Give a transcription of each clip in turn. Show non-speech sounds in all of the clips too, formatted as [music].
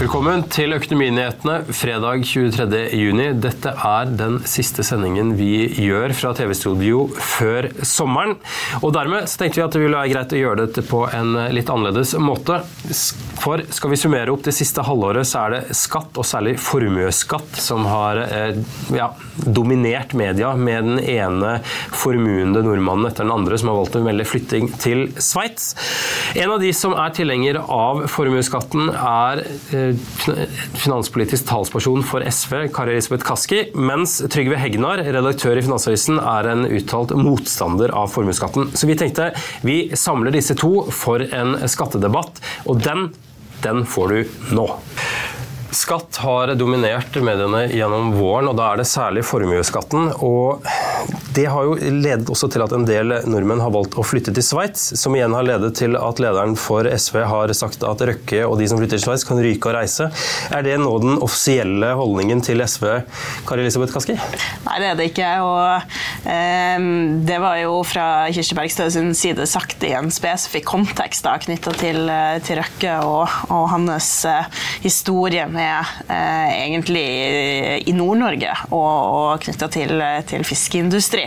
Velkommen til Økonominyhetene fredag 23. juni. Dette er den siste sendingen vi gjør fra TV-studio før sommeren. Og dermed så tenkte vi at det ville være greit å gjøre dette på en litt annerledes måte. For skal vi summere opp det siste halvåret, så er det skatt, og særlig formuesskatt, som har eh, ja, dominert media med den ene formuende nordmannen etter den andre som har valgt å melde flytting til Sveits. En av de som er tilhenger av formuesskatten, er eh, finanspolitisk talsperson for SV, Kari Elisabeth Kaski, mens Trygve Hegnar, redaktør i Finansavisen, er en uttalt motstander av formuesskatten. Så vi tenkte vi samler disse to for en skattedebatt, og den, den får du nå. Skatt har dominert mediene gjennom våren, og da er det særlig formuesskatten. Og det har jo ledet også til at en del nordmenn har valgt å flytte til Sveits, som igjen har ledet til at lederen for SV har sagt at Røkke og de som flytter til Sveits, kan ryke og reise. Er det nå den offisielle holdningen til SV, Kari Elisabeth Kaski? Nei, det er det ikke. Og eh, det var jo fra Kirsti Bergstø sin side sagt i en spesifikk kontekst knytta til, til, Røkke og, og hans eh, historie med eh, egentlig i Nord-Norge og, og knytta til, til fiskeindustri.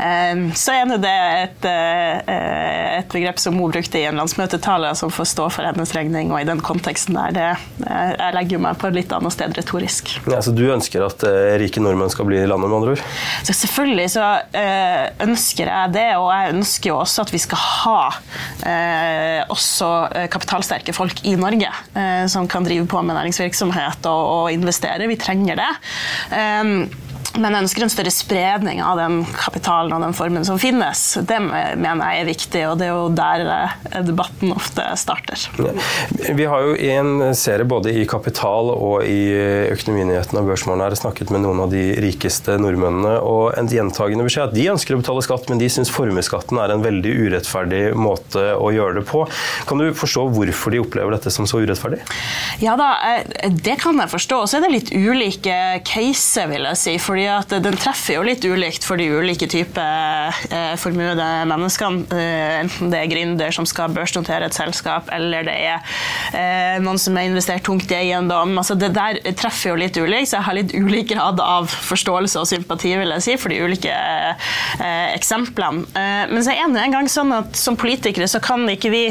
Eh, så er det et, eh, et, begrep som hun brukte i en landsmøtetale, som får stå for hennes regning. Og i den konteksten der, det, eh, jeg legger meg på et litt annet sted retorisk. Ja, så du ønsker at eh, rike nordmenn skal bli landet, med andre ord? Så selvfølgelig så eh, ønsker jeg det, og jeg ønsker jo også at vi skal ha også kapitalsterke folk i Norge som kan drive på med næringsvirksomhet virksomhet å, å investere. Vi trenger det. Um, men jeg ønsker en større spredning av den kapitalen og den formen som finnes. Det mener jeg er viktig, og det er jo der debatten ofte starter. Vi har jo i en serie både i Kapital og i Økonominyhetene og Børsmorgen her snakket med noen av de rikeste nordmennene, og en gjentagende beskjed at de ønsker å betale skatt, men de syns formuesskatten er en veldig urettferdig måte å gjøre det på. Kan du forstå hvorfor de opplever dette som så urettferdig? Ja da, eh, det kan jeg forstå. Og så er det litt ulike caser, vil jeg si. fordi fordi at den treffer jo litt ulikt for de ulike typer eh, formuede menneskene. Eh, enten det er gründer som skal børsnotere et selskap, eller det er eh, noen som har investert tungt i eiendom. Altså, det der treffer jo litt ulikt, så jeg har litt ulik grad av forståelse og sympati vil jeg si, for de ulike eh, eksemplene. Eh, men så er det en gang sånn at som politikere så kan ikke vi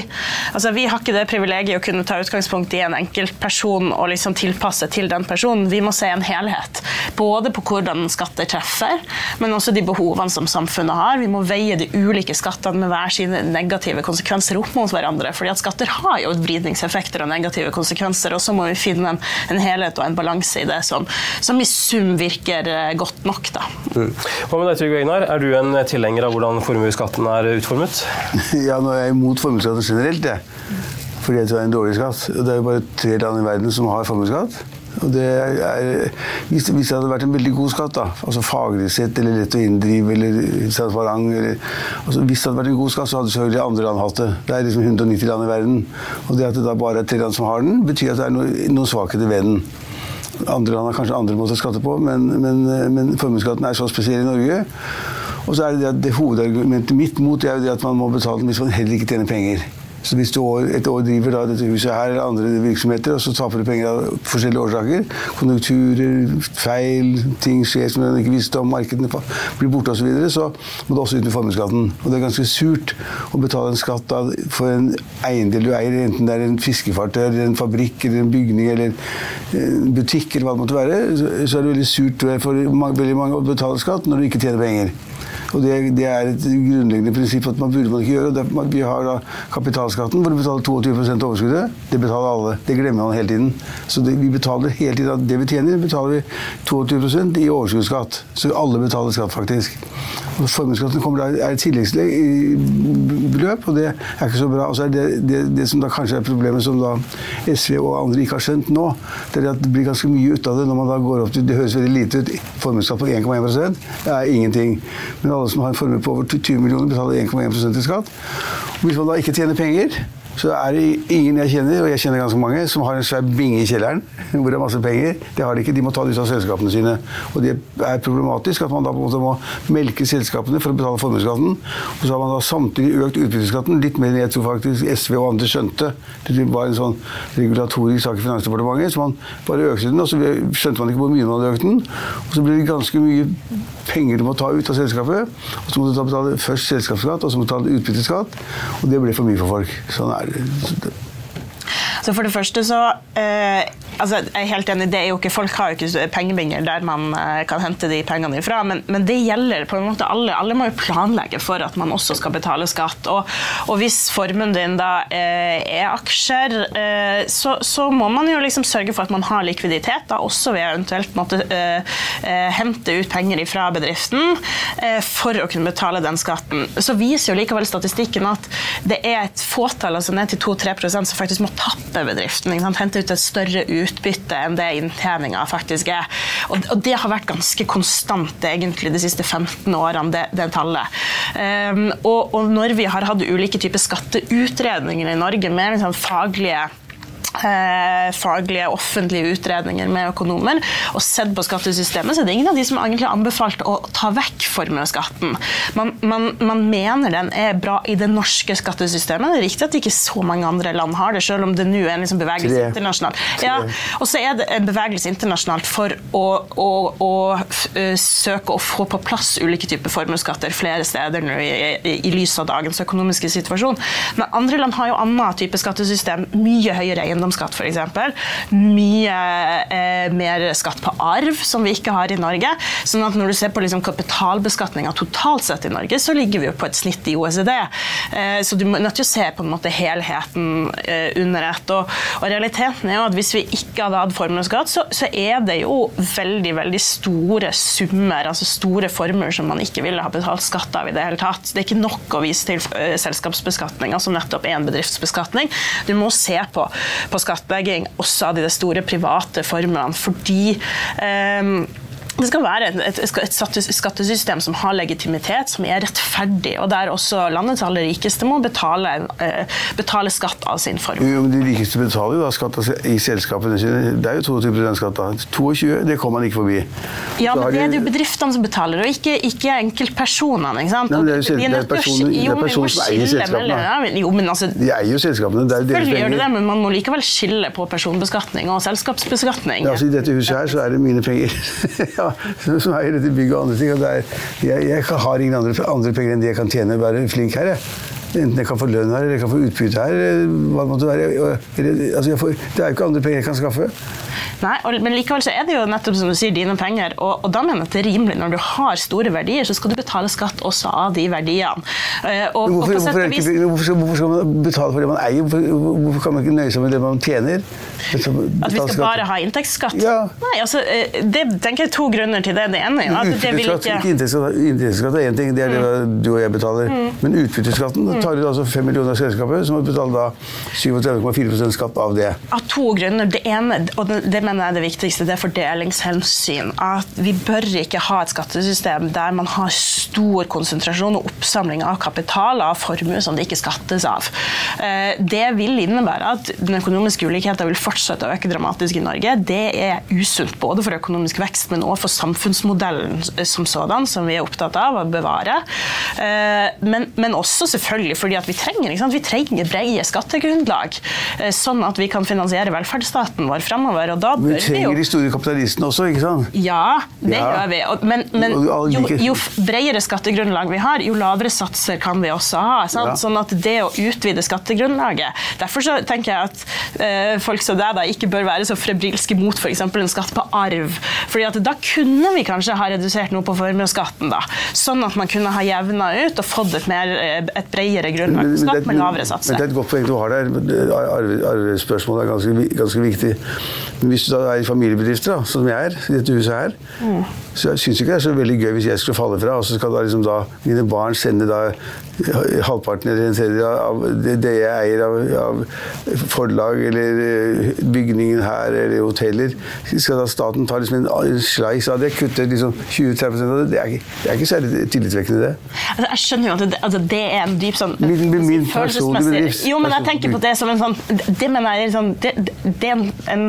altså Vi har ikke det privilegiet å kunne ta utgangspunkt i en enkeltperson og liksom tilpasse til den personen. Vi må se en helhet. Både på hvordan hvordan skatter treffer, men også de behovene som samfunnet har. Vi må veie de ulike skattene med hver sine negative konsekvenser opp mot hverandre. fordi at skatter har jo vridningseffekter og negative konsekvenser, og så må vi finne en, en helhet og en balanse i det som, som, i sum virker eh, godt nok. Da. Mm. Hva med deg, Trygve Egnar? Er du en tilhenger av hvordan formuesskatten er utformet? [laughs] Ja, nå er jeg imot formuesskatten generelt, jeg. Fordi jeg tror det er en dårlig skatt. Det er jo bare tre land i verden som har formuesskatt. Er, hvis, det hadde vært en veldig god skatt, da, altså sett eller lett å inndrive eller eller, altså Hvis det hadde vært en god skatt, så hadde selvfølgelig andre land hatt det. Det er liksom 190 land i verden. Og det at det da bare er tre land som har den, betyr at det er noen noe svakheter ved den. Andre land har kanskje andre måter å skatte på, men, men, men formuesskatten er så spesiell i Norge. Og så er det det at det hovedargumentet mitt mot det er jo det at man må betale den hvis man heller ikke tjener penger. Så hvis du et år driver da dette huset her eller andre virksomheter, og så taper du penger av forskjellige årsaker, konjunkturer, feil, ting skjer som du ikke visste om, markedene blir borte osv., så, videre, så må du også ut med formuesskatten. Og det er ganske surt å betale en skatt da, for en eiendel du eier, enten det er en fiskefartøy, eller en fabrikk, eller en bygning, eller en butikk, eller hva det måtte være. Så er det veldig surt for veldig mange å betale skatt når du ikke tjener penger. Og det, det er et grunnleggende prinsipp at man burde man ikke gjøre. og Vi har da kapitalskatten, hvor du betaler 22 av overskuddet. Det betaler alle. Det glemmer man hele tiden. Så det, vi betaler hele tiden at det vi tjener, betaler vi 22% i overskuddsskatt. Så alle betaler skatt, faktisk. Og Formuesskatten er et tilleggsbeløp, og det er ikke så bra. Og så er det, det, det som da kanskje er problemet, som da SV og andre ikke har skjønt nå, det er at det blir ganske mye ut av det når man da går opp til Det høres veldig lite ut. Formuesskatt på 1,1% er ingenting. Men alle som har en formue på over 20 millioner, betaler 1,1 i skatt. Og hvis man da ikke tjener penger, så er det ingen jeg kjenner, og jeg kjenner ganske mange, som har en svær binge i kjelleren [laughs] hvor det er masse penger. Det har de ikke. De må ta det ut av selskapene sine. Og det er problematisk at man da på en måte må melke selskapene for å betale formuesskatten. Og så har man da samtidig økt utbytteskatten litt mer enn jeg tror faktisk SV og andre skjønte. Det var en sånn regulatorisk sak i Finansdepartementet, så man bare økte den, og så skjønte man ikke hvor mye man hadde økt den. Og så blir det ganske mye penger du må ta ut av selskapet. Og så må du da betale først selskapsskatt, og så må du betale utbytteskatt. Og det ble for mye for folk. Sånn er det. it's, Så for det første så eh, altså Jeg er helt enig, det er jo ikke, folk har jo ikke pengebinger der man eh, kan hente de pengene ifra, men, men det gjelder på en måte alle. Alle må jo planlegge for at man også skal betale skatt. Og, og hvis formuen din da eh, er aksjer, eh, så, så må man jo liksom sørge for at man har likviditet, da også ved eventuelt måtte eh, eh, hente ut penger ifra bedriften for å kunne betale den skatten. Så viser jo likevel statistikken at det er et fåtall, altså ned til 2-3 som faktisk må tappe bedriften. Ikke? Hente ut et større utbytte enn det inntjeninga faktisk er. Og, og det har vært ganske konstant egentlig de siste 15 årene, det, det tallet. Um, og, og når vi har hatt ulike typer skatteutredninger i Norge med liksom faglige faglige, offentlige utredninger med økonomer og sett på skattesystemet, så er det ingen av de som egentlig har anbefalt å ta vekk formuesskatten. Man, man, man mener den er bra i det norske skattesystemet. Det er riktig at ikke så mange andre land har det, selv om det nå er en liksom bevegelse Tre. internasjonalt. Ja, og så er det en bevegelse internasjonalt for å, å, å eh, søke å få på plass ulike typer formuesskatter flere steder nå i, i, i lys av dagens økonomiske situasjon. Men andre land har jo annen type skattesystem. Mye høyere eiendomsskatt, f.eks. Mye eh, mer skatt på arv, som vi ikke har i Norge. Sånn at når du ser på liksom, kapitalbeskatninga totalt sett i Norge, så ligger vi jo på et snitt i OECD. Eh, så du må nødt til å se på en måte helheten eh, under ett. Og, og realiteten er jo at hvis vi ikke hadde hatt formuesskatt, så, så er det jo veldig, veldig store summer, altså store formuer som man ikke ville ha betalt skatt av i det hele tatt. Det er ikke nok å vise til eh, selskapsbeskatninga, som nettopp er en bedriftsbeskatning. Du må se på, på skattlegging også av de store private formuene, fordi ehm, det skal være et, et, et skattesystem som har legitimitet, som er rettferdig, og der også landets aller rikeste må betale, eh, betale skatt av sin formue. Jo, De rikeste betaler jo da skatt i selskapene sine. Det er jo 22 skatt da. 22, det kommer man ikke forbi. Ja, men det er det jo bedriftene som betaler, og ikke, ikke enkeltpersonene. ikke sant? Nei, det er jo de er personer- skille- det er jo, personer som eier selskapene. mellom- ja, Jo, men altså, De eier jo selskapene. Det er jo deres gjør det penger. men man må likevel skille på personbeskatning og selskapsbeskatning. Ja, altså, I dette huset her så er det mine penger [laughs] som eier dette bygget og andre ting. Er, jeg, jeg har ingen andre, andre penger enn de jeg kan tjene være flink her. Jeg. Enten jeg kan få lønn her, eller jeg kan få utbytte her. Hva det måtte være. Altså, får, det er jo ikke andre penger jeg kan skaffe. Nei, og, Men likevel så er det jo nettopp som du sier, dine penger. Og, og da mener jeg at det er rimelig når du har store verdier, så skal du betale skatt også av de verdiene. Eh, og, hvorfor, hvorfor, ikke, hvorfor, hvorfor skal man betale for det man eier? Hvorfor, kan man ikke nøye seg med det man tjener? At vi skal bare ha inntektsskatt? Ja. Nei, altså, eh, Det tenker jeg er to grunner til det. Det ene er at det vil ikke Mm. inntektsskatt, er én ting, det er det du og jeg betaler. Men utbytteskatten tar du altså 5 millioner av selskapet, så må du betale da 37,4% skatt av det. Av to grunner. Det ene, og det mener jeg er det viktigste. Det er fordelingshensyn. At vi bør ikke ha et skattesystem der man har stor konsentrasjon og oppsamling av kapital av formue som det ikke skattes av. Eh, det vil innebære at den økonomiske ulikheten vil fortsette å øke dramatisk i Norge. Det er usunt både for økonomisk vekst, men også for samfunnsmodellen som sådan, som vi er opptatt av å bevare. Eh, men, men også selvfølgelig fordi at vi trenger, vi trenger brede skattegrunnlag, eh, sånn at vi kan finansiere velferdsstaten vår fremover. Og da bør vi trenger de store kapitalistene også, ikke sant? Ja, det ja. gjør vi. Men, men jo, jo, bredere skattegrunnlag vi har, jo lavere satser kan vi også ha. Ja. Sånn at det å utvide skattegrunnlaget Derfor så tenker jeg at uh, folk som deg da ikke bør være så frebrilske mot f.eks. en skatt på arv. Fordi at da kunne vi kanskje ha redusert noe på formuesskatten, da. Sånn at man kunne ha jevna ut og fått et, mer, eh, et bredere grunnlag. Snakk med lavere satser. Men det er et godt poeng du har der. Arvespørsmålet er ganske, ganske viktig. Hvis du da er i familiebedrifter, da, som jeg er, i dette huset her, mm. så syns jeg ikke det er så veldig gøy hvis jeg skulle falle fra, og så skal da liksom da mine barn sende da halvparten eller en tredjedel av det jeg eier av, av, forlag eller eh, bygningen her eller hoteller. Skal da staten ta liksom en slice av det, kutte liksom 20-30 av det? Det er, ikke, det er ikke særlig tillitvekkende, det. Altså, jeg skjønner jo at det, altså, det er en dyp sånn Min, min personlige bedrift. Jo, men jeg tenker på det som en sånn Det mener jeg sånn Det, det er en,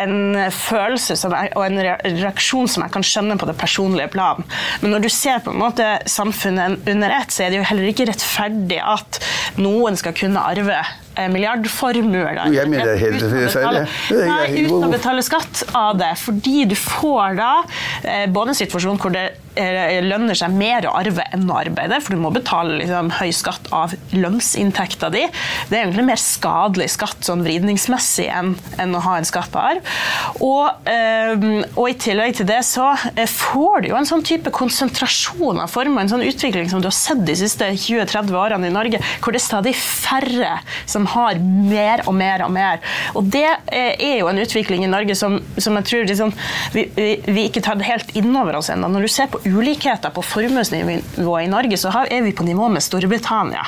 en, følelse jeg, og en reaksjon som jeg kan skjønne på det personlige plan. Men når du ser på en måte samfunnet under ett, så er det jo heller ikke rettferdig at noen skal kunne arve Eh, milliardformuer. Jeg mener det er helt feil. Nei, uten å betale skatt av det. Fordi du får da eh, både en situasjon hvor det eh, lønner seg mer å arve enn å arbeide, for du må betale liksom, høy skatt av lønnsinntekta di. Det er egentlig mer skadelig skatt sånn vridningsmessig enn, enn å ha en skatt på arv. Og, og, i tillegg til det så får du jo en sånn type konsentrasjon av formue, en sånn utvikling som du har sett de siste 20-30 årene i Norge, hvor det er stadig færre som som har mer og mer og mer. Og det eh, er jo en utvikling i Norge som, som jeg tror liksom, vi, vi, vi, ikke tar det helt innover oss ennå. Når du ser på ulikheter på formuesnivået i Norge, så er vi på nivå med Storbritannia.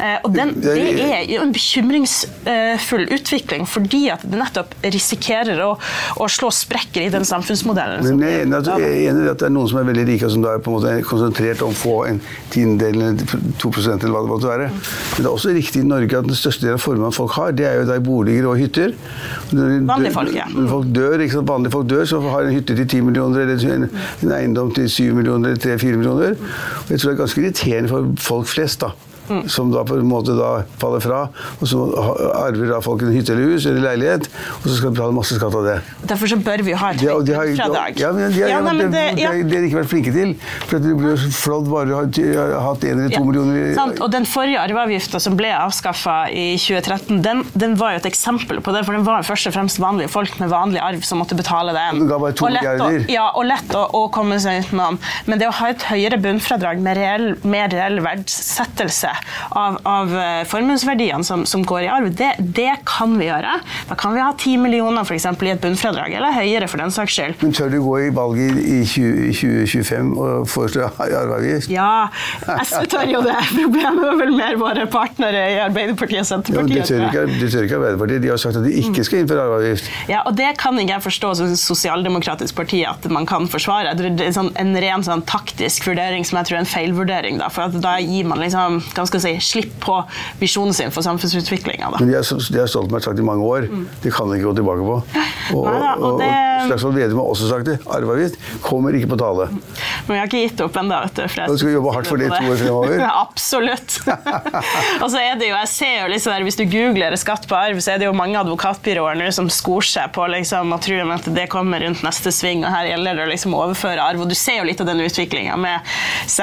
Eh, og den, det er jo en bekymringsfull utvikling, fordi at det nettopp risikerer å, å slå sprekker i den samfunnsmodellen. Men jeg er enig i at det er noen som er veldig rike, som da er på en måte konsentrert om å få en tiendedel eller to prosent, eller hva det måtte være. Men det er også riktig i Norge at den største del av formuen folk har, det er jo da i boliger og hytter. Vanlige folk, ja. Folk dør, ikke sant? vanlige folk dør, så har en hytte til 10 millioner, eller en, en eiendom til 7 millioner, eller 3-4 millioner. Og jeg tror det er ganske irriterende for folk flest. da mm. som da på en måte da faller fra. Og så arver da folk en hytte eller hus eller leilighet, og så skal de betale masse skatt av det. Derfor så bør vi ha et høyt Ja, men de, ja, nei, det, det, ja. det, har de ikke vært flinke til. For det blir jo flådd bare å ha hatt en eller to millioner sant. Og den forrige arveavgifta som ble avskaffa i 2013, den, den, var jo et eksempel på det. For den var først og fremst vanlige folk med vanlig arv som måtte betale den. Den ga bare to å, ja, og lett å, å komme seg utenom. Men det å ha et høyere bunnfradrag med reell, mer reell verdsettelse av, av eh, formuesverdiene som, som, går i arv, det, det, kan vi gjøre. Da kan vi ha 10 millioner for eksempel, i et bunnfradrag, eller høyere for den saks skyld. Men tør du gå i valget i 2025 og foreslå [laughs] arveavgift? Ja, SV tør jo det. Problemet er vel mer våre partnere i Arbeiderpartiet og Senterpartiet. Ja, de, tør ikke, de tør ikke Arbeiderpartiet. De har sagt at de ikke skal innføre arveavgift. Ja, og det kan ikke jeg forstå som sosialdemokratisk parti at man kan forsvare. Det er sånn, en ren sånn, taktisk vurdering som jeg tror er en feilvurdering. Da, for da gir man liksom, hva skal si, slipp på visjonen sin for samfunnsutviklinga. Men de har, de har Stoltenberg sagt i mange år. Mm. Det kan de ikke gå tilbake på. Og, Neida, og, og, det... Slagsvold Vedum har også sagt det. Arveavgift kommer ikke på tale. Men vi har ikke gitt opp ennå. Du skal jobbe hardt for det i to år fremover? [laughs] Absolutt. [laughs] og så er det jo, jeg ser jo liksom der, Hvis du googler skatt på arv, så er det jo mange advokatbyråer nå som skor seg på liksom, og tror at det kommer rundt neste sving, og her gjelder det å liksom overføre arv. Og du ser jo litt av den utviklinga med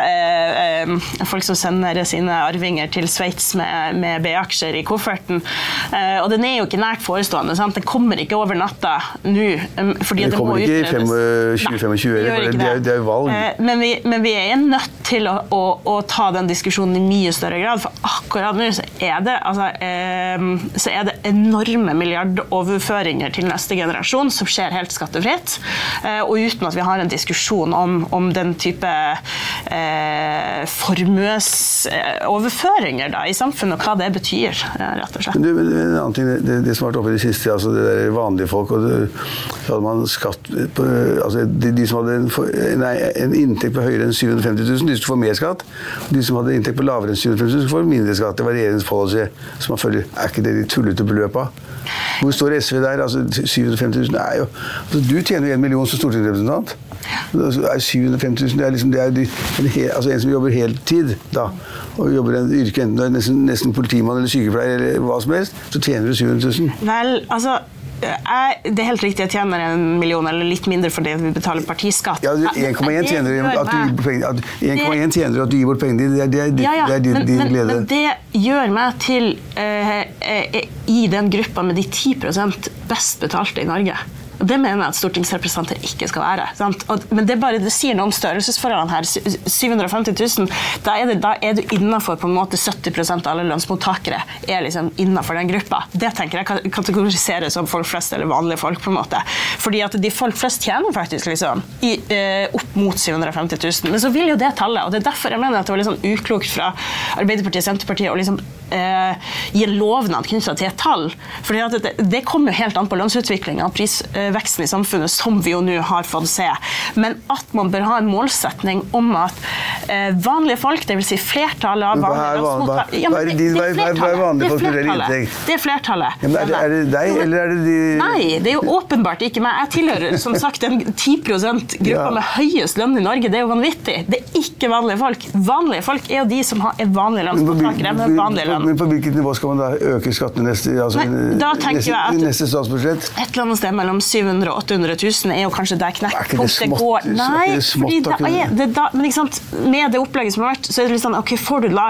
eh, eh, folk som sender sine arvinger til Sveits med, med B-aksjer i kofferten. Uh, og den er jo ikke nært forestående. Sant? Den kommer ikke over natta nå. Um, fordi det, det kommer ikke i 2025, det, det, det, er jo valg. Uh, men, vi, men, vi, er nødt til å, å, å, ta den diskusjonen i mye større grad. For akkurat nå så er det, altså, uh, så er det enorme milliardoverføringer til neste generasjon som skjer helt skattefritt. og uten at vi har en diskusjon om, om den type formuesoverføringer i samfunnet, og hva det betyr, rett og slett. Men du, en annen ting, det, det som har vært oppe i det siste, altså det der vanlige folk og det, Så hadde man skatt på altså de, de som hadde en, nei, en inntekt på høyere enn 750 000, de skulle få mer skatt. De som hadde inntekt på lavere enn 750 000, skulle få mindre skatt. Det var regjeringens policy. Så man følger Er ikke det de tullete beløpa? Hvor står SV der? Altså 750 000 er jo altså, Du tjener jo en million som stortingsrepresentant. Altså, er 750 000 det er liksom det er de, en, altså en som jobber heltid da, og jobber i en yrke, enten du er nesten, nesten politimann eller sykepleier eller hva som helst, så tjener du 700 000. Vel, altså jeg, det er helt riktig, jeg tjener en million eller litt mindre fordi vi betaler partiskatt. Ja, 1,1 tjener du at du gir bort 1,1 tjener du gir bort pengene dine. Det er, det Ja, ja, det er din, men, din men, glede. men det gjør meg til uh, eh, i den gruppa med de 10% best betalte i Norge. Det mener jeg at stortingsrepresentanter ikke skal være. Og, men det, bare, det sier noe om størrelsesforholdene her. 750 000, da er, det, da er du innafor på en måte 70% av alle lønnsmottakere er liksom innenfor den gruppa. Det tenker jeg kan kategoriseres som folk flest eller vanlige folk. på en måte. Fordi at de folk flest tjener faktisk liksom i, eh, opp mot 750 000. Men så vil jo det tallet, og det er derfor jeg mener at det var litt sånn uklokt fra Arbeiderpartiet og Senterpartiet å liksom eh, gi en lovnad knytta til et tall. Fordi det, det kommer jo helt an på lønnsutviklinga og prisveksten i samfunnet, som vi jo nå har fått se. Men at man bør ha en målsetning om at eh, vanlige folk, dvs. Si flertallet av vanlige er lønnsmottakere Ja, det- det vanlige Det er flertallet. Det er flertallet. Ja, er, det, er det deg, eller er det de Nei, det er jo åpenbart ikke meg. Jeg tilhører som sagt den 10 gruppa Ja. med høyest lønn i Norge. Det er jo vanvittig. Det er ikke vanlige folk. Vanlige folk er jo de som har, er vanlige lønnsmottakere med vanlig lønn. men på hvilket nivå skal man da øke skattene neste, altså, Nei, da neste, jeg at- neste statsbudsjett? Et eller annet sted mellom 700 000-800 000 er jo kanskje der Er knekkpunktet går. Nei, fordi da, er det da, men ikke sant, med det opplegget som har vært, så er det litt sånn ok, får du, la,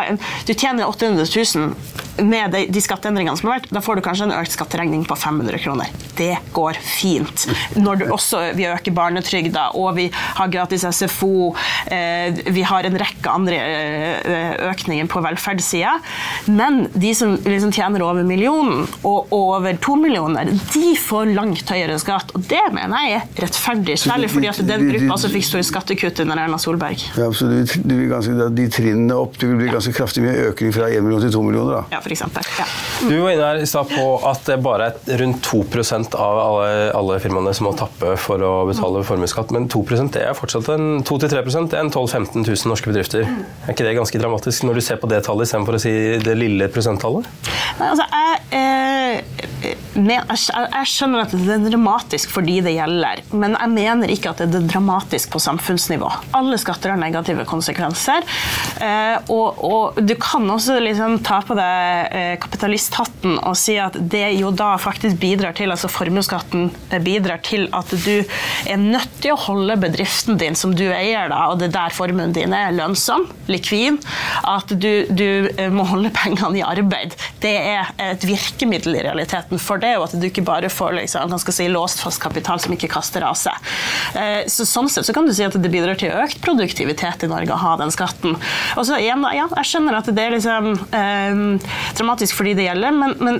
du tjener 800 000 med de, de skatteendringene som har vært, da får du kanskje en økt skatteregning på 500 kroner. Det går fint. Når du også, vi øker barnetrygda, og vi har gratis SFO, eh, vi har en rekke andre eh, økninger på velferdssida, men de som liksom tjener over millionen og, over to millioner, de får langt høyere skatt, og det mener jeg er rettferdig, særlig fordi at den de- de- gruppa som fikk store skattekutt under Erna Solberg. Ja, så du, du vil ganske, de trinnene opp, det vil bli ganske kraftig mye økning fra 1 million til 2 millioner da. Ja, eksempel. Ja. Du var inne her i stad på at det bare er rundt 2% av alle, alle firmaene som må tappe for å betale formuesskatt. Men 2 det er fortsatt en 2-3 det er en 12 000-15 000 norske bedrifter. Er ikke det ganske dramatisk når du ser på det tallet istedenfor å si det lille prosenttallet? Nei, altså, jeg, eh, men, jeg, jeg skjønner at det er dramatisk for de det gjelder, men jeg mener ikke at det er dramatisk på samfunnsnivå. Alle skatter har negative konsekvenser. Eh, og, og du kan også liksom ta på deg kapitalisthatten og si at det jo da faktisk bidrar til, altså formuesskatten eh, bidrar til at du er nødt til å holde bedriften din som du eier, da, og det er der formuen din er lønnsom, likvid, at du, du eh, må holde pengene i arbeid. Det er et virkemiddel i realiteten for det, og at du ikke bare får liksom, si, låst fast kapital som ikke kaster av seg. Eh, Så, sånn sett så kan du si at det bidrar til økt produktivitet i Norge å ha den skatten. Og så igjen, ja, jeg skjønner at det er liksom, eh, dramatisk for de det gjelder, men, men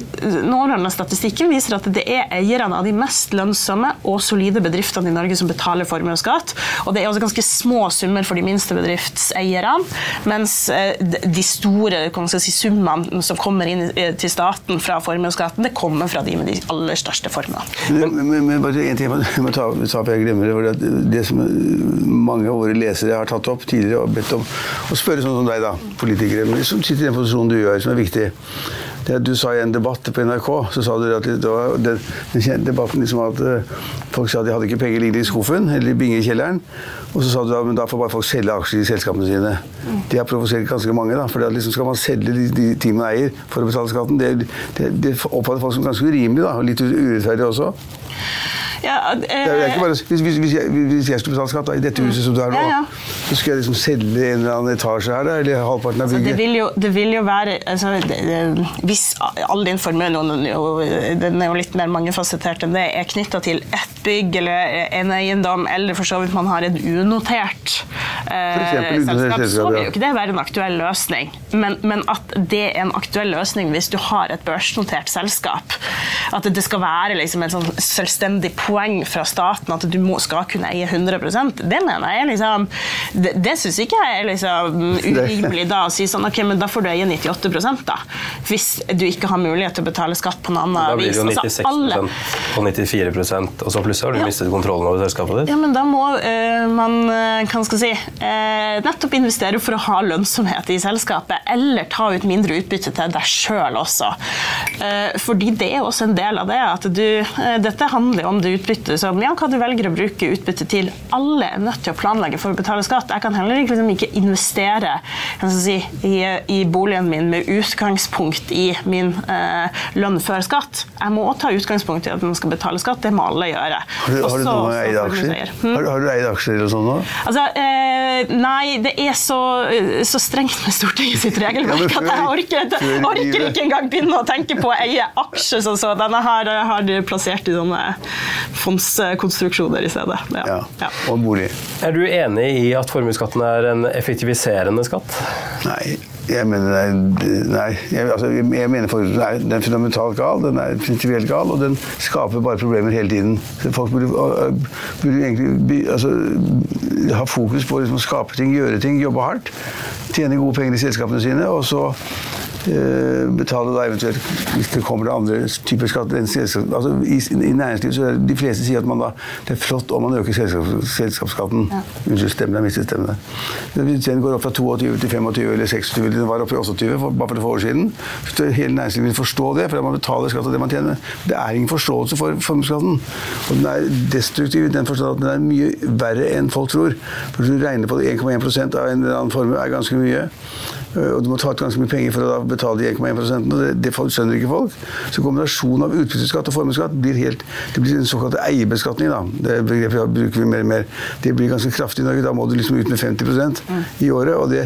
nåværende statistikken viser at det er eierne av de mest lønnsomme og solide bedriftene i Norge som betaler formuesskatt. Og det er også ganske små summer for de minste bedriftseierne, mens eh, de- store si, summene som kommer inn eh, til staten fra formuesskatten, det kommer fra de med de aller største formuene. Bare en ting jeg må, ta, ta jeg glemmer det. Det, det som mange av våre lesere har tatt opp tidligere og bedt om å spørre sånn som deg, da, politikere, som sitter i den posisjonen du gjør, som er viktig. Det Du sa i en debatt på NRK så sa du at den, den debatten liksom at eh, folk sa at de hadde ikke penger liggende i skuffen eller i bingekjelleren. Og så sa du at men da får bare folk selge aksjer i selskapene sine. Det har provosert ganske mange. da, for liksom skal man selge de, de ting man eier for å betale skatten. Det, det, det oppfatter folk som ganske urimelig da, og litt urettferdig også. Ja, Det det er ikke bare, hvis, hvis, hvis, jeg, hvis jeg skulle betale skatt da, i dette huset som du er nå, Ja, ja. så skulle jeg liksom selge en eller annen etasje her, da, eller halvparten av Altså, det, bygget. vil jo, det vil jo være altså, det, Hvis all din formue den er jo litt mer mangefasettert enn det, er knytta til ett bygg eller en eiendom, eller for så vidt man har et unotert eh, selskap, så vil jo ikke det være en aktuell løsning. Men, men at det er en aktuell løsning hvis du har et børsnotert selskap, at det skal være liksom en sånn selvstendig poeng fra staten at du må, skal kunne eie 100% det mener jeg liksom det, det syns ikke jeg er liksom [laughs] urimelig da å si sånn ok, men da får du eie 98 da. Hvis du ikke har mulighet til å betale skatt på en annen vis. Da blir det jo 96 Altså, og 94 og så plutselig har du Ja. mistet kontrollen over selskapet ditt. Ja, men da må uh, man eh, hva skal si, uh, nettopp investere for å ha lønnsomhet i selskapet, eller ta ut mindre utbytte til deg sjøl også. Uh, fordi det er også en del av det. at du, Dette handler om det utbyttet som ja, hva du velger å bruke utbytte til. Alle er nødt til å planlegge for å betale skatt. Jeg kan heller ikke, liksom, ikke investere kan si, i, i boligen min med utgangspunkt i min eh, lønn før skatt. Jeg må ta utgangspunkt i at man skal betale skatt. Det må alle gjøre. Har du, har du Også- noen eid aksjer? Hm? Har, har du eid aksjer eller sånn nå? Altså, eh, nei, det er så, så strengt med Stortinget sitt regelverk Ja, at jeg orker, før orker ikke engang begynne å tenke på å eie aksjer som sånn. Denne har, jeg har plassert i sånne fondskonstruksjoner i stedet. Ja. Ja. Ja. Og bolig? Er du enig i at formuesskatten er en effektiviserende skatt? Nei, jeg mener er- Nei, jeg, altså, jeg mener for, den, er, den er fundamentalt gal, den er prinsipielt gal, og den skaper bare problemer hele tiden. Folk burde, burde egentlig altså, ha fokus på liksom, å skape ting, gjøre ting, jobbe hardt. Tjene gode penger i selskapene sine, og så betale da eventuelt hvis det kommer til andre typer skatt. Altså, i, I næringslivet så er de fleste sier at man da, det er flott om man øker selskaps, selskapsskatten. Unnskyld stemmen, jeg mistet stemmen der. Den går opp fra 22 til 25 eller 26, eller den var oppe i 28 for, bare for et år siden. Så hele næringslivet vil forstå det, for man betaler skatt av det man tjener. Det er ingen forståelse for formuesskatten. Og den er destruktiv i den forstand at den er mye verre enn folk tror. For du regner på det 1,1 av en eller annen formue er ganske mye. Øh, Og du må ta ut ganske mye penger for å betale de 1,1 og det, det skjønner ikke folk. Så kombinasjonen av utbytteskatt og formuesskatt blir helt Det blir en såkalt eierbeskatning, da. Det begrepet bruker vi mer og mer. Det blir ganske kraftig i Norge. Da må du liksom ut med 50% i året, og det,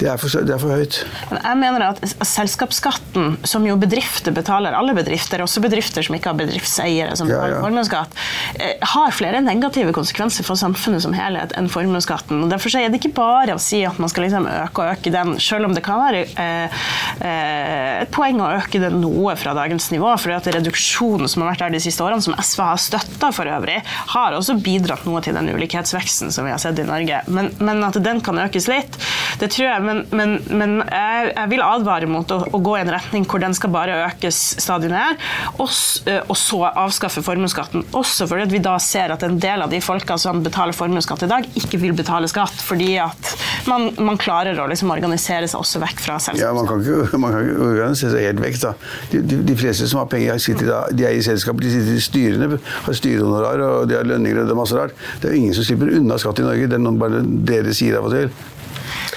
det, er for, det er for høyt. Jeg mener at selskapsskatten, som jo bedrifter betaler, alle bedrifter, også bedrifter som ikke har bedriftseiere som Ja, betaler ja. formuesskatt, eh, har flere negative konsekvenser for samfunnet som helhet enn formuesskatten. Derfor er det ikke bare å si at man skal liksom øke og øke den, selv om det kan være eh, eh, et poeng å øke det noe fra dagens nivå. For at reduksjonen som har vært der de siste årene, som SV har støtta for øvrig, har også bidratt noe til den ulikhetsveksten som vi har sett i Norge. Men, men at den kan økes litt, det tror jeg. Men, men, men jeg, jeg vil advare mot å, å gå i en retning hvor den skal bare økes stadig ned, og, eh, og så avskaffe formuesskatten. Også fordi vi da ser at en del av de folka som betaler formuesskatt i dag, ikke vil betale skatt, fordi at man, man klarer å liksom organisere seg også vekk fra selskapet. Ja, Man kan ikke, [laughs] man kan ikke organisere seg helt vekk. da. De, de, de fleste som har penger, sitter da, de er i selskapet, de sitter i styrene, har styrehonorar og de har lønninger og det er masse rart. Det er jo ingen som slipper unna skatt i Norge. Det er noe bare dere sier av og til.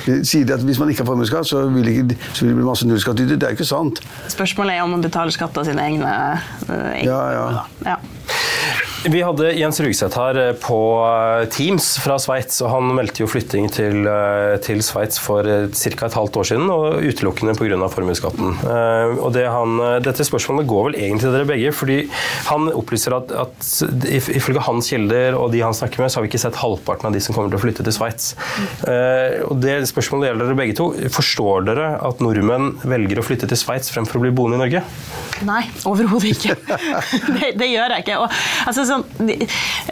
Sier De at Hvis man ikke har formuesskatt, så vil, det bli masse nullskattytere. Det er jo ikke sant. Spørsmålet er om man betaler skatt av sine egne, egne Ja, ja. da. ja. Vi hadde Jens Rugseth her eh, på eh, Teams fra Sveits, og han meldte jo flytting til, eh, til Sveits for ca. et halvt år siden, og utelukkende pga. formuesskatten. Og det han, dette spørsmålet går vel egentlig til dere begge, fordi han opplyser at, at ifølge hans kilder og de han snakker med, så har vi ikke sett halvparten av de som kommer til å flytte til Sveits. Og det spørsmålet gjelder dere begge to. Forstår dere at nordmenn velger å flytte til Sveits fremfor å bli boende i Norge? Nei, overhodet ikke. [laughs] det, det gjør jeg ikke. Og, altså, sånn, de,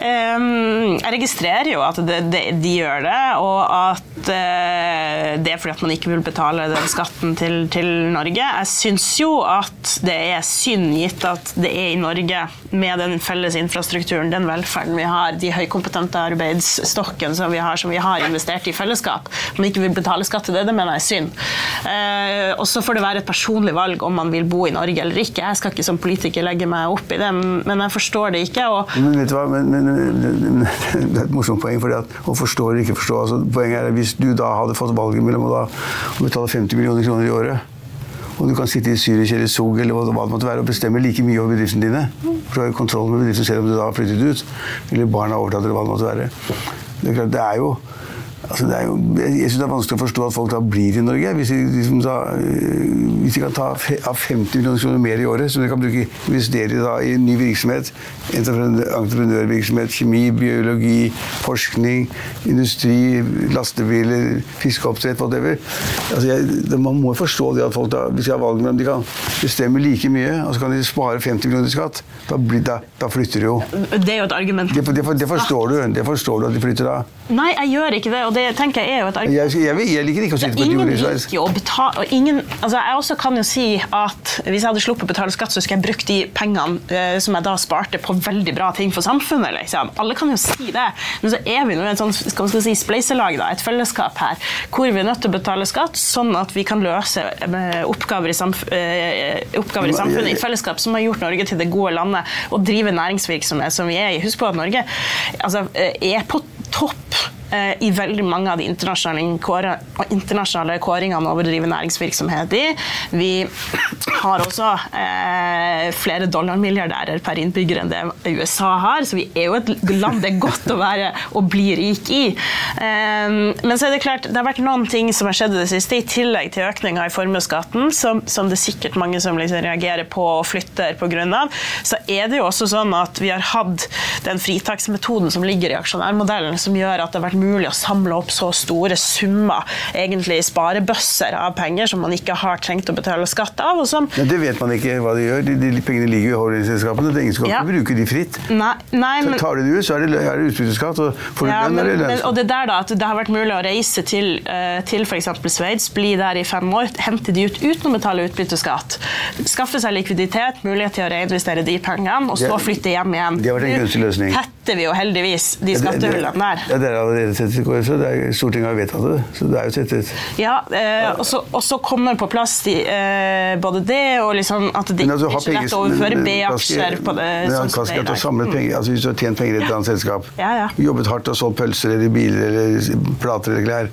um, jeg registrerer jo at de, de, de gjør det, og at uh, det er fordi at man ikke vil betale den skatten til, til Norge. Jeg syns jo at det er synd, gitt at det er i Norge, med den felles infrastrukturen, den velferden vi har, de høykompetente arbeidsstokken som vi har, som vi har investert i fellesskap, man ikke vil betale skatt til det, det mener jeg er synd. Uh, og så får det være et personlig valg om man vil bo i Norge eller ikke. Jeg skal ikke som politiker legge meg opp i det, men jeg forstår det ikke. og Men vet du hva, men, men, men, det er et morsomt poeng. fordi at Å forstå eller ikke forstå altså, Poenget er at Hvis du da hadde fått valget mellom å, da, å betale 50 millioner kroner i året og du kan sitte i Zürich eller Zug eller hva det måtte være, og bestemme like mye over bedriftene dine. For du har jo kontroll med bedriften selv om du da har flyttet ut. Eller barna har overtatt, eller hva det måtte være. Det er klart, det er jo Altså det jo, jeg syns det er vanskelig å forstå at folk da blir i Norge. Hvis de, liksom da, øh, hvis de kan ta av 50 millioner kroner mer i året, som de kan bruke investere da, i ny virksomhet, entreprenørvirksomhet, kjemi, biologi, forskning, industri, lastebiler, fiskeoppdrett, whatever. Altså jeg, det, man må jo forstå det at folk da, hvis de har valg mellom de kan bestemme like mye, og så kan de spare 50 millioner i skatt, da, blir, da, da flytter de jo. Det er jo et argument. Det, det, det forstår du. Det forstår du at de flytter da. Nei, jeg gjør ikke det. Og det det tenker jeg er jo et argument. Jeg, jeg, jeg liker ikke å sitte på et Ingen jordbruksveis. liker jo å betale og ingen, altså Jeg også kan jo si at hvis jeg hadde sluppet å betale skatt, så skulle jeg brukt de pengene eh, som jeg da sparte, på veldig bra ting for samfunnet. liksom. Alle kan jo si det. Men så er vi nå et sånt skal man si, spleiselag, da, et fellesskap her, hvor vi er nødt til å betale skatt, sånn at vi kan løse eh, oppgaver i, samf eh, oppgaver i samfunnet i fellesskap som har gjort Norge til det gode landet, og drive næringsvirksomhet som vi er i. Husk på at Norge altså, eh, er på topp i veldig mange av de internasjonale kåringene over å drive næringsvirksomhet i. Vi har også eh, flere dollarmilliardærer per innbygger enn det USA har, så vi er jo et land det er godt å være og bli rik i. Eh, men så er det klart, det har vært noen ting som har skjedd i det siste, i tillegg til økninga i formuesskatten, som, som det er sikkert mange som liksom reagerer på og flytter pga. Så er det jo også sånn at vi har hatt den fritaksmetoden som ligger i aksjonærmodellen, som gjør at det har vært mulig å samle opp så store summer, egentlig sparebøsser av penger som man ikke har trengt å betale skatt av. Ja, det vet man ikke hva de gjør. De, de pengene ligger jo i holdingselskapene. Det ingen som kan Ja. ikke bruke de fritt. Nei, nei Så tar du det ut, så er det, er det utbytteskatt. Og får du ja, lønn, er det lønnsskatt. og det der da, at det har vært mulig å reise til, uh, til f.eks. Sveits, bli der i fem år, hente de ut uten å betale utbytteskatt. Skaffe seg likviditet, mulighet til å reinvestere de pengene, og så flytte hjem igjen. det har vært en gunstig løsning. tetter vi jo heldigvis de skattehullene der. Ja, det er allerede tettet, KrF, er, Stortinget har vedtatt det, så det er jo tettet. Ja, eh, og så- kommer på plass de, eh, både det og liksom at det altså, ikke er så lett å overføre B-aksjer på det. Men sånn som det er i samlet penger, altså Hvis du har tjent penger i et eller annet selskap, Ja, ja. jobbet hardt og solgt pølser eller biler eller plater eller klær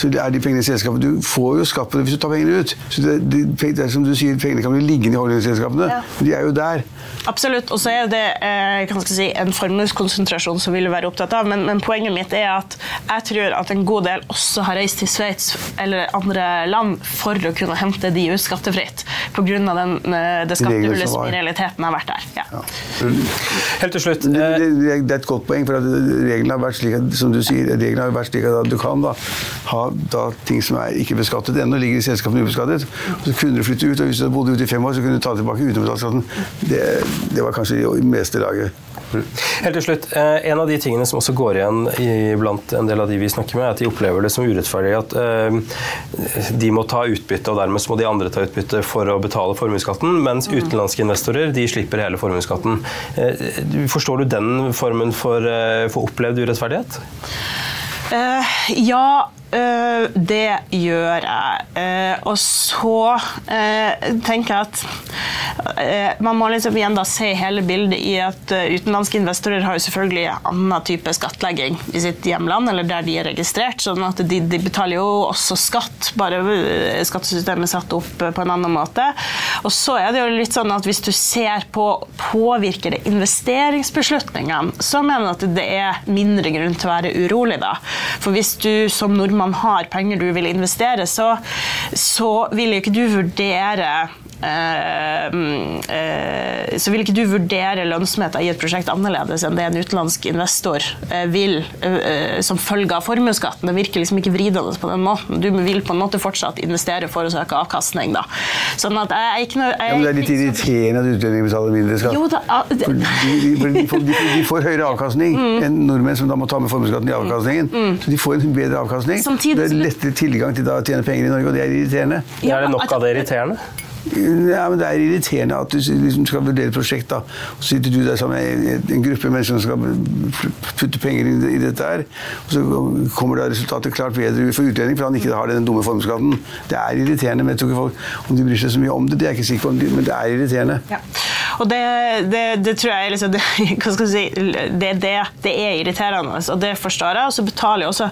så er de pengene i selskapet. Du får jo skatt på det hvis du tar pengene ut. Så det, det, det er som du sier, Pengene kan bli liggende i holdningsselskapene. Ja. de er jo der. Absolutt. Og så er det eh, si, en formueskonsentrasjon som vi vil være opptatt av. Men, men poenget mitt er at jeg tror at en god del også har reist til Sveits eller andre land for å kunne hente de ut skattefritt. Pga. eh, det skattehullet som i realiteten har vært der. Ja. Helt til slutt. Det, eh, det, det er et godt poeng, for at reglene har vært slik at, som du sier, reglene har vært slik at du kan da, ha da, ting som er ikke beskattet ennå, ligger i selskapene ubeskattet. Og så kunne du flytte ut, og hvis du bodde ute i fem år, så kunne du ta tilbake uten å betale skatten. Det, det var kanskje i meste laget. Helt til slutt, eh, En av de tingene som også går igjen i, blant en del av de vi snakker med, er at de opplever det som urettferdig at eh, de må ta utbytte, og dermed så må de andre ta utbytte for å betale formuesskatten, mens utenlandske investorer de slipper hele formuesskatten. Eh, forstår du den formen for, eh, for opplevd urettferdighet? Eh, ja, eh, det gjør jeg. Uh, og så uh, tenker jeg at man må liksom igjen da se hele bildet i at utenlandske investorer har jo selvfølgelig annen type skattlegging i sitt hjemland, eller der de er registrert. sånn at de, de betaler jo også skatt, bare skattesystemet er satt opp på en annen måte. Og så er det jo litt sånn at hvis du ser på påvirker det investeringsbeslutningene, så mener jeg at det er mindre grunn til å være urolig da. For hvis du som nordmann har penger du vil investere, så, så vil ikke du vurdere så vil ikke du vurdere lønnsomheten i et prosjekt annerledes enn det en utenlandsk investor eh, vil eh, som følge av formuesskatten. Det virker liksom ikke vridende på den måten. Du vil på en måte fortsatt investere for å søke avkastning. Da. Sånn at jeg er ikke noe jeg Ja, men det er litt irriterende at utlendinger betaler mindre skatt. Jo, da, det- For de, de, for de, får, de, får- de får høyere avkastning [laughs] enn nordmenn som da må ta med formuesskatten i avkastningen. Så de får en bedre avkastning. Samtidig det er lettere tilgang til da å tjene penger i Norge, og det er irriterende. Ja, er det nok av det irriterende? Ja, men Det er irriterende at du liksom skal vurdere et prosjekt, da, så sitter du der sammen med en gruppe mennesker som skal putte penger i dette her, og så kommer da resultatet klart bedre for utlending, for han ikke har den dumme formuesskatten. Det er irriterende, men jeg tror ikke folk om de bryr seg så mye om det. Det er jeg ikke sikker på, men det er irriterende. Ja. Og det, det, det tror jeg liksom, det, [laughs] hva skal jeg si, det, det, det er irriterende, og det forstår jeg. Og så betaler jo også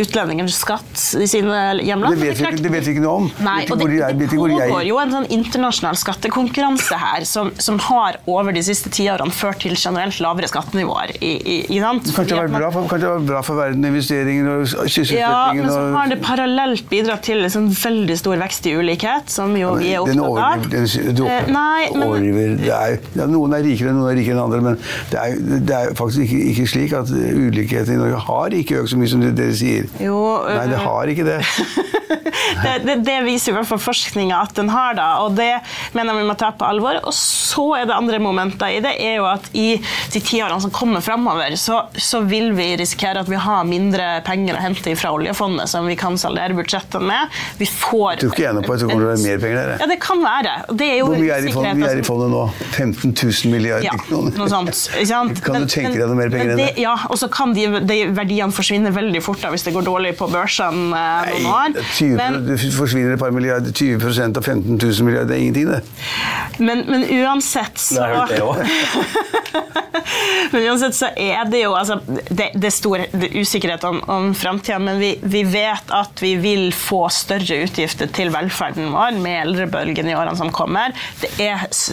utlendinger skatt i sine hjemland. Det vet, vi, det vet vi ikke noe om. Nei, og det, er. pågår jo en sånn internasjonal skattekonkurranse her som, som har over de siste tiårene ført til generelt lavere skattenivåer. I, i, i? Kanskje det har vært bra for, verden, investeringer og ja, men så har det parallelt bidratt til liksom veldig stor vekst i ulikhet, som jo vi er Den opptatt av. overdriver- den- du Eh, nei, men- overdriver. Det er, ja, Noen er rikere, noen er rikere enn andre, men det er, det er faktisk ikke, ikke slik at ulikheten i Norge har ikke økt så mye som dere sier. Jo, Nei, det øh, har ikke det. [laughs] det, det, det viser i hvert fall forskninga at den har, da, og det mener jeg vi må ta på alvor. Og så er det andre momenter i det, er jo at i de tiårene som kommer framover, så, så vil vi risikere at vi har mindre penger å hente fra oljefondet som vi kan saldere budsjettene med. Vi får Jeg tror ikke noe på at det kommer til å være mer penger der. Ja, det kan være. Det er jo Hvor mye er i fondet, er i altså. fondet nå? 15 000 milliarder Ja, kroner. noe sånt. Ikke sant? Kan du tenke deg noe mer penger enn det? Ja, og så kan de, de verdiene forsvinne veldig fort da, hvis det går dårlig på børsen. eh, noen år. Nei, 20, Men, det forsvinner et par milliarder. 20% av 15 000 milliarder, det er ingenting, det. men, men uansett så hørt det. [laughs] Men uansett så er det jo altså, det, det er stor det er usikkerhet om, om framtida, men vi, vi vet at vi vil få større utgifter til velferden vår med eldrebølgen i årene som kommer. Det er s-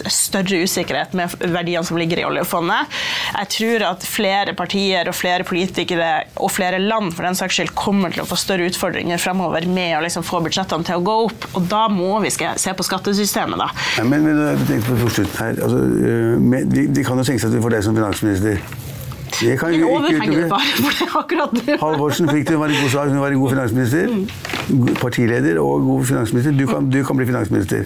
usikkerhet med verdiene som ligger i oljefondet. Jeg tror at flere partier og flere politikere og flere land for den saks skyld kommer til å få større utfordringer fremover med å liksom få budsjettene til å gå opp, og da må vi se på skattesystemet. da. Ja, men, men på slutten her. Altså, øh, men de, de kan jo tenke seg at vi får deg som finansminister. Det kan jo ikke utelukke. Halvorsen fikk det, hun var en god sak, hun var en god finansminister. Partileder og god finansminister. Du kan, du kan bli finansminister.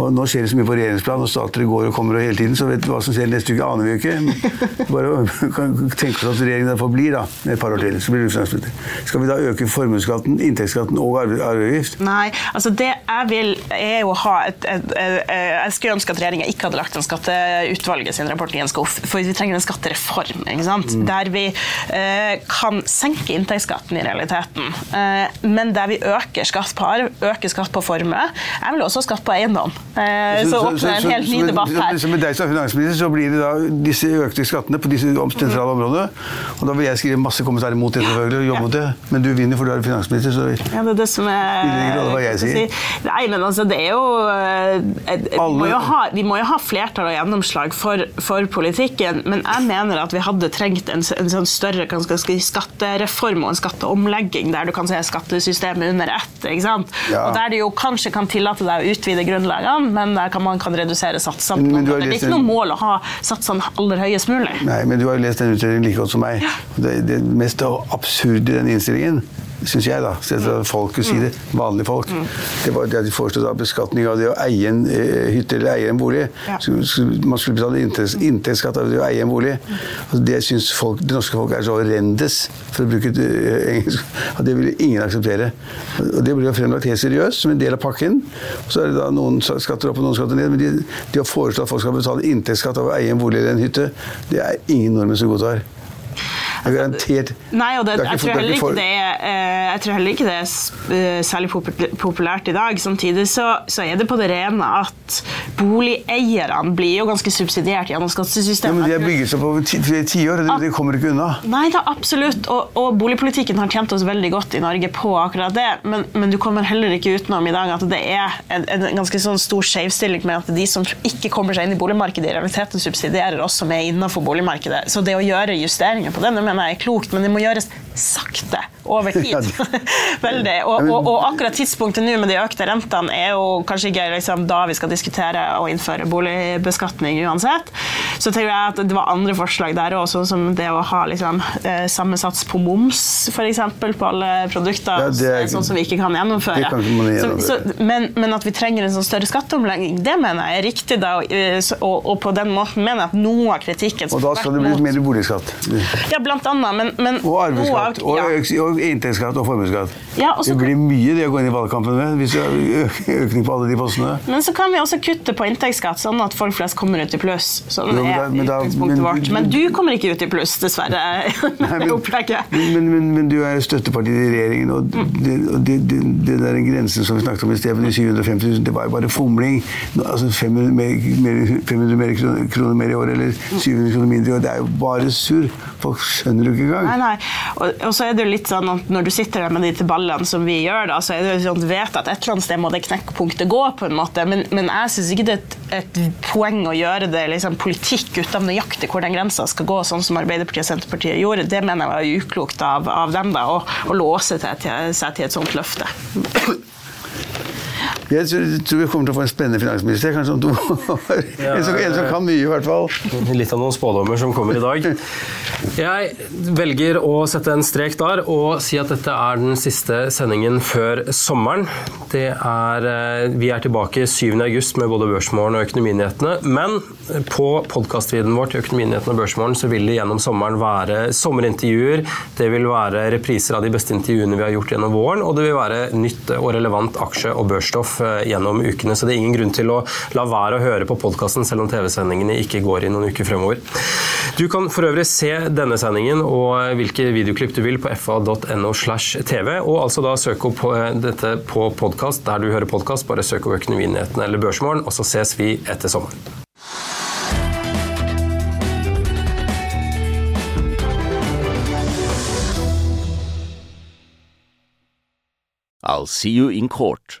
Og nå skjer det så mye på regjeringsplan, og stater går og kommer og hele tiden, så vet du hva som skjer neste uke, aner vi jo ikke. Bare tenk [laughs] kan tenke oss at regjeringen derfor blir da, et par år til, så blir det finansminister. Skal vi da øke formuesskatten, inntektsskatten og arve- arveavgift? Nei, altså det jeg vil er jo å ha et, et, et, Jeg skulle ønske at regjeringa ikke hadde lagt en skatteutvalget sin rapport i en skuff, for vi trenger en skattereform. ikke sant? Der vi eh, kan senke inntektsskatten i realiteten, eh, men der vi øker skatt på arv, øker skatt på formue. Jeg vil også ha skatt på eiendom. Eh, så åpner en helt ny debatt her. Så med deg som finansminister så blir det da disse økte skattene på disse sentrale områdene. Og da vil jeg skrive masse kommentarer mot det selvfølgelig, og jobbe mot det. Men du vinner for du er finansminister, så Ja, det er det som er hva jeg sier. Nei, men altså, det er jo eh, Vi må Alle- jo ha, vi må jo ha flertall og gjennomslag for, for politikken, men jeg mener at vi hadde trengt en, en sånn større si, skattereform og en skatteomlegging der du kan se skattesystemet under ett. ikke sant? Ja. Og Der du jo kanskje kan tillate deg å utvide grunnlagene, men der kan man kan redusere satsene. Men- men. Det er ikke noe mål å ha satsene aller høyest mulig. Nei, men du har jo lest den utredningen like godt som meg. Det, det mest absurde i den innstillingen, syns jeg, da, fra folket sier det, vanlige folk, det var det de foreslo da beskatning av det å eie en eh, hytte eller eie en bolig. Man skulle betale inntektsskatt av det å eie en bolig. Altså, det syns folk, det norske folk er så horrendes, for å bruke et eh, engelsk at det ville ingen akseptere. Og det ble jo fremlagt helt seriøst som en del av pakken. Så er det da noen skatter opp og noen skatter ned, men de, de har foreslått at folk skal betale inntektsskatt av å eie en bolig eller en hytte. Det er ingen nordmenn som godtar. Det er garantert Nei, og det, Det jeg, tror er heller ikke det eh, jeg tror heller ikke det er eh, særlig populært i dag. Samtidig så, så er det på det rene at boligeierne blir jo ganske subsidiert gjennom ja, men De er bygget seg på flere tiår, og de det kommer ikke unna. Nei da, absolutt. Og, og boligpolitikken har tjent oss veldig godt i Norge på akkurat det. Men, men du kommer heller ikke utenom i dag at det er en, en ganske sånn stor skjevstilling med at de som ikke kommer seg inn i boligmarkedet, i realiteten subsidierer oss som er innenfor boligmarkedet. Så det å gjøre justeringer på det mener jeg er klokt, men det må gjøres sakte over [laughs] tid. [laughs] Veldig. Og, og, og akkurat tidspunktet nå med de økte rentene er jo kanskje ikke liksom, da vi skal diskutere å innføre boligbeskatning uansett. Så tenker jeg at det var andre forslag der òg, sånn som det å ha liksom, eh, samme sats på moms eksempel, på alle produkter. Ja, er sånn som vi ikke kan gjennomføre. Kan så, så, men, men at vi trenger en sånn større skatteomlegging, det mener jeg er riktig. Da, og, eh, og, på den måten mener jeg at noe av kritikken Og da skal det bli mot- mer boligskatt. Ja, blant annet. Men, men Og arveskatt. noe av- ja. og inntektsskatt og formuesskatt. Ja, det blir mye det å gå inn i valgkampen med hvis du har økning på alle de postene. Men så kan vi også kutte på inntektsskatt, sånn at folk flest kommer ut i pluss. Sånn Jo, men er men utgangspunktet men- vårt. Men du kommer ikke ut i pluss, dessverre. Nei, [laughs] men, men, men, men du er støtteparti i regjeringen, og det, og det, det, det der grensen som vi snakket om i sted, med de 750 000, det var jo bare fomling. Altså 500 mer, mer, 500 mer kroner, kroner mer i år, eller 700 kroner mindre i år, det er jo bare surr. Folk skjønner jo ikke engang. Nei, nei. Og, og så er det jo litt sånn at når du sitter der med de ballene som vi gjør, da, så er det sånn, du vet at et eller annet sted må det knekkpunktet gå, på en måte. Men, men jeg syns ikke det er et, et poeng å gjøre det liksom, politikk ut av nøyaktig hvor den grensa skal gå, sånn som Arbeiderpartiet og Senterpartiet gjorde. Det mener jeg var uklokt av, av dem, da, å låse til, til, seg til et sånt løfte. Jeg tror, vi kommer til å få en spennende finansminister, kanskje om to [laughs] år. en, som, en som kan mye, i hvert fall. Litt av noen spådommer som kommer i dag. Jeg velger å sette en strek der og si at dette er den siste sendingen før sommeren. Det er, eh, vi er tilbake 7. august med både Børsmorgen og Økonominyhetene. Men på podkastvidden vår til Økonominyhetene og Børsmorgen så vil det gjennom sommeren være sommerintervjuer. Det vil være repriser av de beste intervjuene vi har gjort gjennom våren, og det vil være nytt og relevant aksje- og børsstoff Eh, gjennom ukene. Så det er ingen grunn til å la være å høre på podkasten selv om TV-sendingene ikke går i noen uker fremover. Du kan for øvrig se denne sendingen og hvilke videoklipp du vil på fa.no slash tv, og altså da søke opp eh, dette på podkast der du hører podkast. Bare søk opp Økonominyhetene eller Børsmorgen, og så ses vi etter sommeren. I'll see you in court.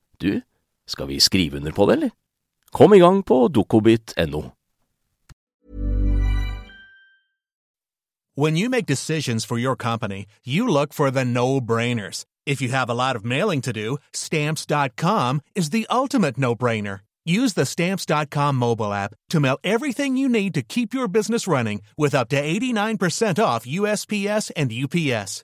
du, skal vi skrive under på det, eller? Kom i gang på dokobit.no. When you make decisions for your company, you look for the no-brainers. If you have a lot of mailing to do, stamps.com is the ultimate no-brainer. Use the stamps.com mobile app to mail everything you need to keep your business running with up to 89% off USPS and UPS.